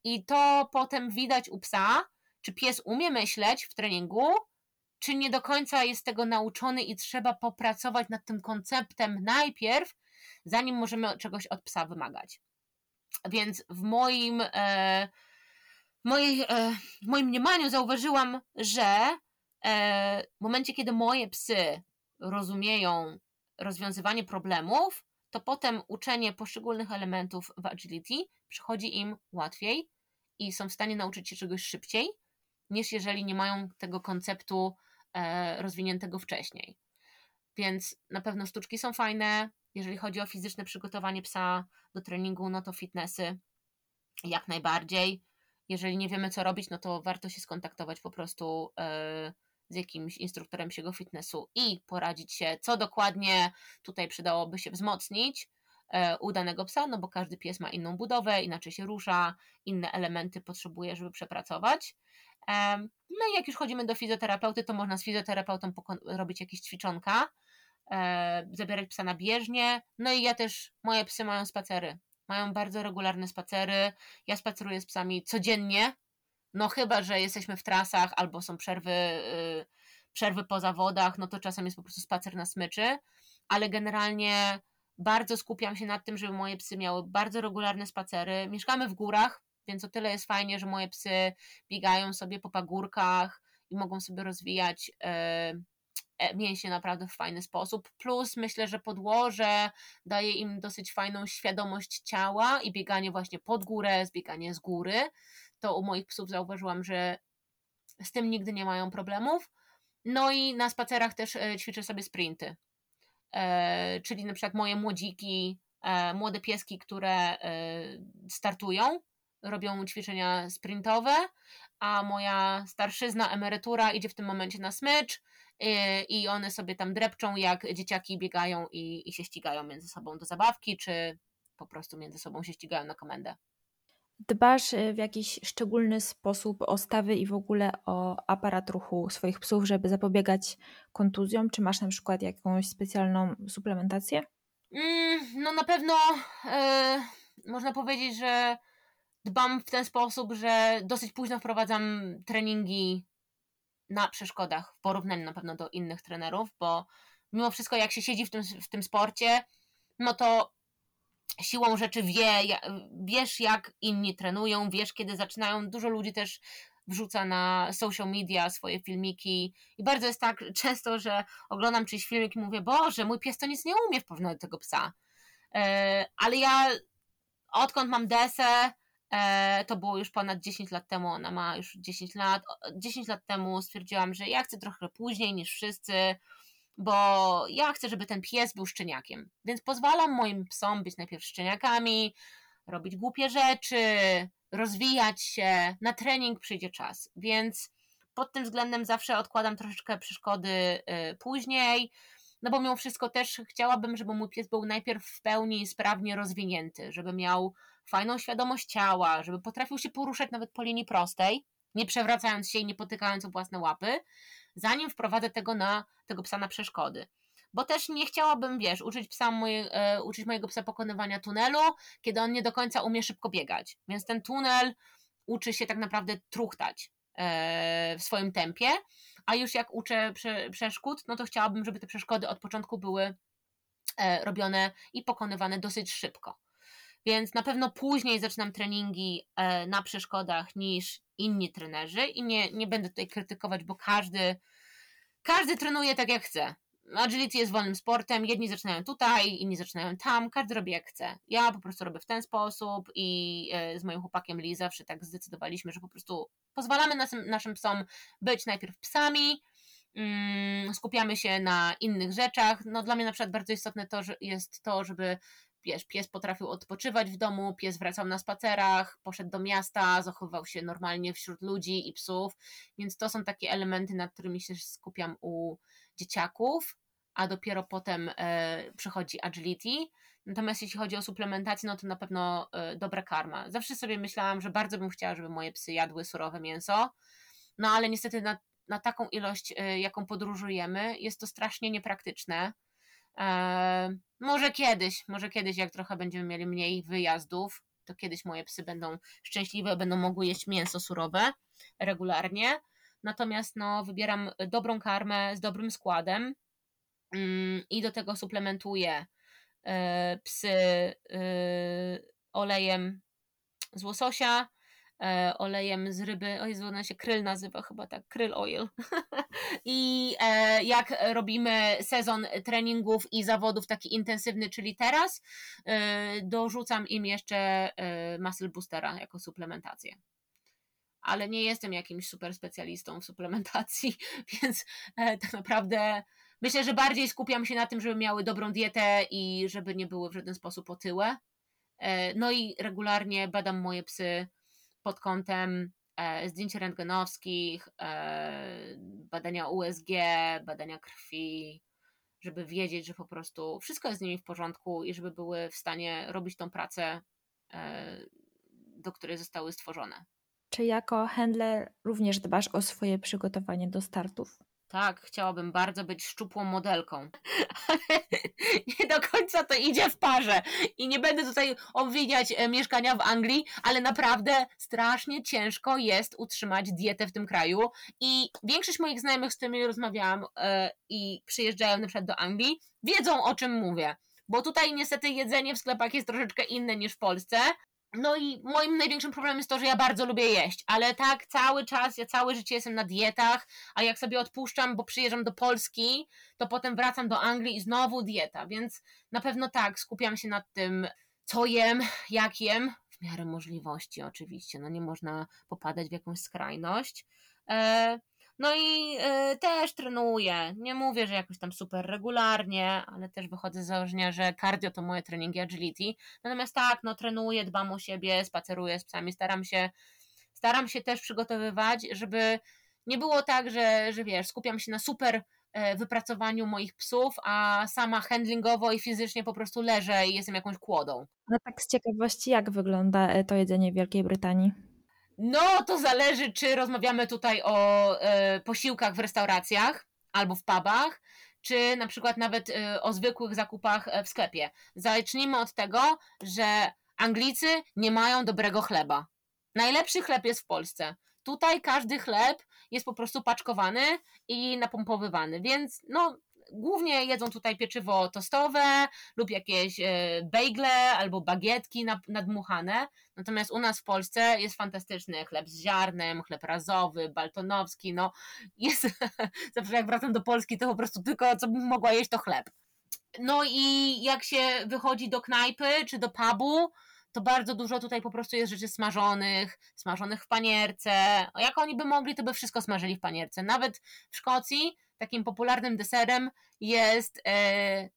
I to potem widać u psa, czy pies umie myśleć w treningu, czy nie do końca jest tego nauczony i trzeba popracować nad tym konceptem najpierw, zanim możemy czegoś od psa wymagać. Więc w moim, e, mojej, e, w moim mniemaniu zauważyłam, że e, w momencie, kiedy moje psy rozumieją rozwiązywanie problemów, to potem uczenie poszczególnych elementów w agility przychodzi im łatwiej i są w stanie nauczyć się czegoś szybciej, niż jeżeli nie mają tego konceptu E, rozwiniętego wcześniej. Więc na pewno sztuczki są fajne. Jeżeli chodzi o fizyczne przygotowanie psa do treningu, no to fitnessy jak najbardziej. Jeżeli nie wiemy, co robić, no to warto się skontaktować po prostu e, z jakimś instruktorem siego fitnessu i poradzić się, co dokładnie tutaj przydałoby się wzmocnić e, u danego psa, no bo każdy pies ma inną budowę, inaczej się rusza, inne elementy potrzebuje, żeby przepracować. No i jak już chodzimy do fizjoterapeuty, to można z fizjoterapeutą robić jakieś ćwiczonka, zabierać psa na bieżnię. No i ja też, moje psy mają spacery. Mają bardzo regularne spacery. Ja spaceruję z psami codziennie. No chyba, że jesteśmy w trasach albo są przerwy, y, przerwy po zawodach, no to czasem jest po prostu spacer na smyczy, ale generalnie bardzo skupiam się na tym, żeby moje psy miały bardzo regularne spacery. Mieszkamy w górach, więc o tyle jest fajnie, że moje psy biegają sobie po pagórkach i mogą sobie rozwijać e, e, mięśnie naprawdę w fajny sposób. Plus myślę, że podłoże daje im dosyć fajną świadomość ciała i bieganie właśnie pod górę, zbieganie z góry. To u moich psów zauważyłam, że z tym nigdy nie mają problemów. No i na spacerach też e, ćwiczę sobie sprinty. czyli na przykład moje młodziki, młode pieski, które startują, robią ćwiczenia sprintowe, a moja starszyzna emerytura idzie w tym momencie na smycz y, i one sobie tam drepczą, jak dzieciaki biegają i, i się ścigają między sobą do zabawki, czy po prostu między sobą się ścigają na komendę. Dbasz y, w jakiś szczególny sposób o stawy i w ogóle o aparat ruchu swoich psów, żeby zapobiegać kontuzjom? Czy masz na przykład jakąś specjalną suplementację? Mm, no na pewno yy, można powiedzieć, że dbam w ten sposób, że dosyć późno wprowadzam treningi na przeszkodach w porównaniu na pewno do innych trenerów, bo mimo wszystko jak się siedzi w tym, w tym sporcie, no to siłą rzeczy wie, wiesz jak inni trenują, wiesz kiedy zaczynają. Dużo ludzi też wrzuca na social media swoje filmiki i bardzo jest tak często, że oglądam czyjś filmik i mówię, Boże, mój pies to nic nie umie w porównaniu do tego psa. E, ale ja odkąd mam desę, to było już ponad 10 lat temu, ona ma już 10 lat. 10 lat temu stwierdziłam, że ja chcę trochę później niż wszyscy. bo ja chcę, żeby ten pies był szczeniakiem. Więc pozwalam moim psom być najpierw szczeniakami, robić głupie rzeczy, rozwijać się. Na trening przyjdzie czas. Więc pod tym względem zawsze odkładam troszeczkę przeszkody y, później. No bo mimo wszystko też chciałabym, żeby mój pies był najpierw w pełni sprawnie rozwinięty, żeby miał fajną świadomość ciała, żeby potrafił się poruszać nawet po linii prostej, nie przewracając się i nie potykając o własne łapy, zanim wprowadzę tego, na, tego psa na przeszkody. Bo też nie chciałabym, wiesz, uczyć, psa e, uczyć mojego psa pokonywania tunelu, kiedy on nie do końca umie szybko biegać. Więc ten tunel uczy się tak naprawdę truchtać e, w swoim tempie, a już jak uczę prze, przeszkód, no to chciałabym, żeby te przeszkody od początku były e, robione i pokonywane dosyć szybko. Więc na pewno później zaczynam treningi e, na przeszkodach niż inni trenerzy i nie, nie będę tutaj krytykować, bo każdy, każdy trenuje tak jak chce. Agility jest wolnym sportem, jedni zaczynają tutaj, inni zaczynają tam, każdy robi jak chce. Ja po prostu robię w ten sposób i e, z moim chłopakiem Lee zawsze tak zdecydowaliśmy, że po prostu pozwalamy naszym, naszym psom być najpierw psami, mm, skupiamy się na innych rzeczach. No dla mnie na przykład bardzo istotne to, że jest to, żeby wiesz, pies potrafił odpoczywać w domu, pies wracał na spacerach, poszedł do miasta, zachowywał się normalnie wśród ludzi i psów, więc to są takie elementy, nad którymi się skupiam u dzieciaków, a dopiero potem e, przychodzi agility. Natomiast jeśli chodzi o suplementację, no to na pewno e, dobra karma. Zawsze sobie myślałam, że bardzo bym chciała, żeby moje psy jadły surowe mięso, no ale niestety na, na taką ilość, e, jaką podróżujemy, jest to strasznie niepraktyczne. E, może kiedyś, może kiedyś, jak trochę będziemy mieli mniej wyjazdów, to kiedyś moje psy będą szczęśliwe, będą mogły jeść mięso surowe regularnie. Natomiast no, wybieram dobrą karmę z dobrym składem mm, i do tego suplementuję e, psy e, olejem z łososia, olejem z ryby, o Jezu, ona się kryl nazywa chyba tak, kryl oil. I e, jak robimy sezon treningów i zawodów taki intensywny, czyli teraz, e, dorzucam im jeszcze e, muscle boostera jako suplementację. Ale nie jestem jakimś super specjalistą w suplementacji, więc e, tak naprawdę myślę, że bardziej skupiam się na tym, żeby miały dobrą dietę i żeby nie były w żaden sposób otyłe. E, no i regularnie badam moje psy pod kątem e, zdjęć rentgenowskich, e, badania USG, badania krwi, żeby wiedzieć, że po prostu wszystko jest z nimi w porządku i żeby były w stanie robić tą pracę, e, do której zostały stworzone. Czy jako handler również dbasz o swoje przygotowanie do startów? Tak, chciałabym bardzo być szczupłą modelką, ale nie do końca to idzie w parze. I nie będę tutaj obwiniać e, mieszkania w Anglii, ale naprawdę strasznie ciężko jest utrzymać dietę w tym kraju. I większość moich znajomych, z którymi rozmawiałam e, i przyjeżdżają na przykład do Anglii, wiedzą o czym mówię. Bo tutaj niestety jedzenie w sklepach jest troszeczkę inne niż w Polsce, no i moim największym problemem jest to, że ja bardzo lubię jeść, ale tak cały czas, ja całe życie jestem na dietach, a jak sobie odpuszczam, bo przyjeżdżam do Polski, to potem wracam do Anglii i znowu dieta, więc na pewno tak, skupiam się nad tym, co jem, jak jem, w miarę możliwości oczywiście, no nie można popadać w jakąś skrajność. E, no i y, też trenuję. Nie mówię, że jakoś tam super regularnie, ale też wychodzę z założenia, że cardio to moje treningi agility. Natomiast tak, no trenuję, dbam o siebie, spaceruję z psami, staram się, staram się też przygotowywać, żeby nie było tak, że, że wiesz, skupiam się na super e, wypracowaniu moich psów, a sama handlingowo i fizycznie po prostu leżę i jestem jakąś kłodą. No tak z ciekawości, jak wygląda e, to jedzenie w Wielkiej Brytanii? No, to zależy, czy rozmawiamy tutaj o e, posiłkach w restauracjach albo w pubach, czy na przykład nawet e, o zwykłych zakupach e, w sklepie. Zacznijmy od tego, że Anglicy nie mają dobrego chleba. Najlepszy chleb jest w Polsce. Tutaj każdy chleb jest po prostu paczkowany i napompowywany, więc no głównie jedzą tutaj pieczywo tostowe lub jakieś e, bejgle albo bagietki nadmuchane. Natomiast u nas w Polsce jest fantastyczny chleb z ziarnem, chleb razowy, baltonowski. No jest, zawsze jak wracam do Polski, to po prostu tylko co bym mogła jeść to chleb. No i jak się wychodzi do knajpy czy do pubu, to bardzo dużo tutaj po prostu jest rzeczy smażonych, smażonych w panierce. Jak oni by mogli, to by wszystko smażyli w panierce. Nawet w Szkocji takim popularnym deserem jest e,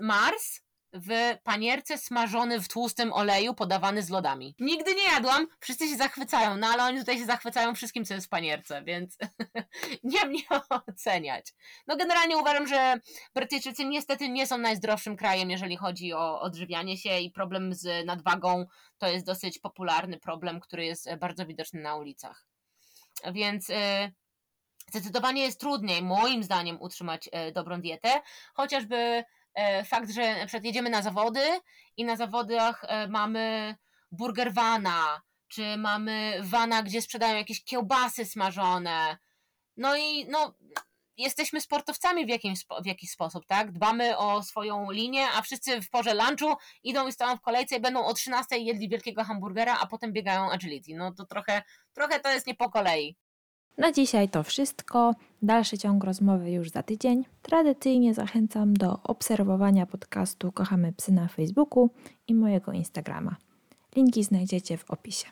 Mars w panierce smażony w tłustym oleju, podawany z lodami. Nigdy nie jadłam, wszyscy się zachwycają, no ale oni tutaj się zachwycają wszystkim, co jest w panierce, więc nie mnie oceniać. No generalnie uważam, że Brytyjczycy niestety nie są najzdrowszym krajem, jeżeli chodzi o odżywianie się i problem z nadwagą to jest dosyć popularny problem, który jest bardzo widoczny na ulicach. Więc... Zdecydowanie jest trudniej, moim zdaniem, utrzymać e, dobrą dietę, chociażby e, fakt, że na przykład jedziemy na zawody i na zawodach e, mamy burger vana, czy mamy vana, gdzie sprzedają jakieś kiełbasy smażone. No i no, jesteśmy sportowcami w, jakimś, w jakiś sposób, tak? Dbamy o swoją linię, a wszyscy w porze lunchu idą i stoją w kolejce i będą o 13 jedli wielkiego hamburgera, a potem biegają agility. No to trochę, trochę to jest nie po kolei. Na dzisiaj to wszystko. Dalszy ciąg rozmowy już za tydzień. Tradycyjnie zachęcam do obserwowania podcastu Kochamy Psy na Facebooku i mojego Instagrama. Linki znajdziecie w opisie.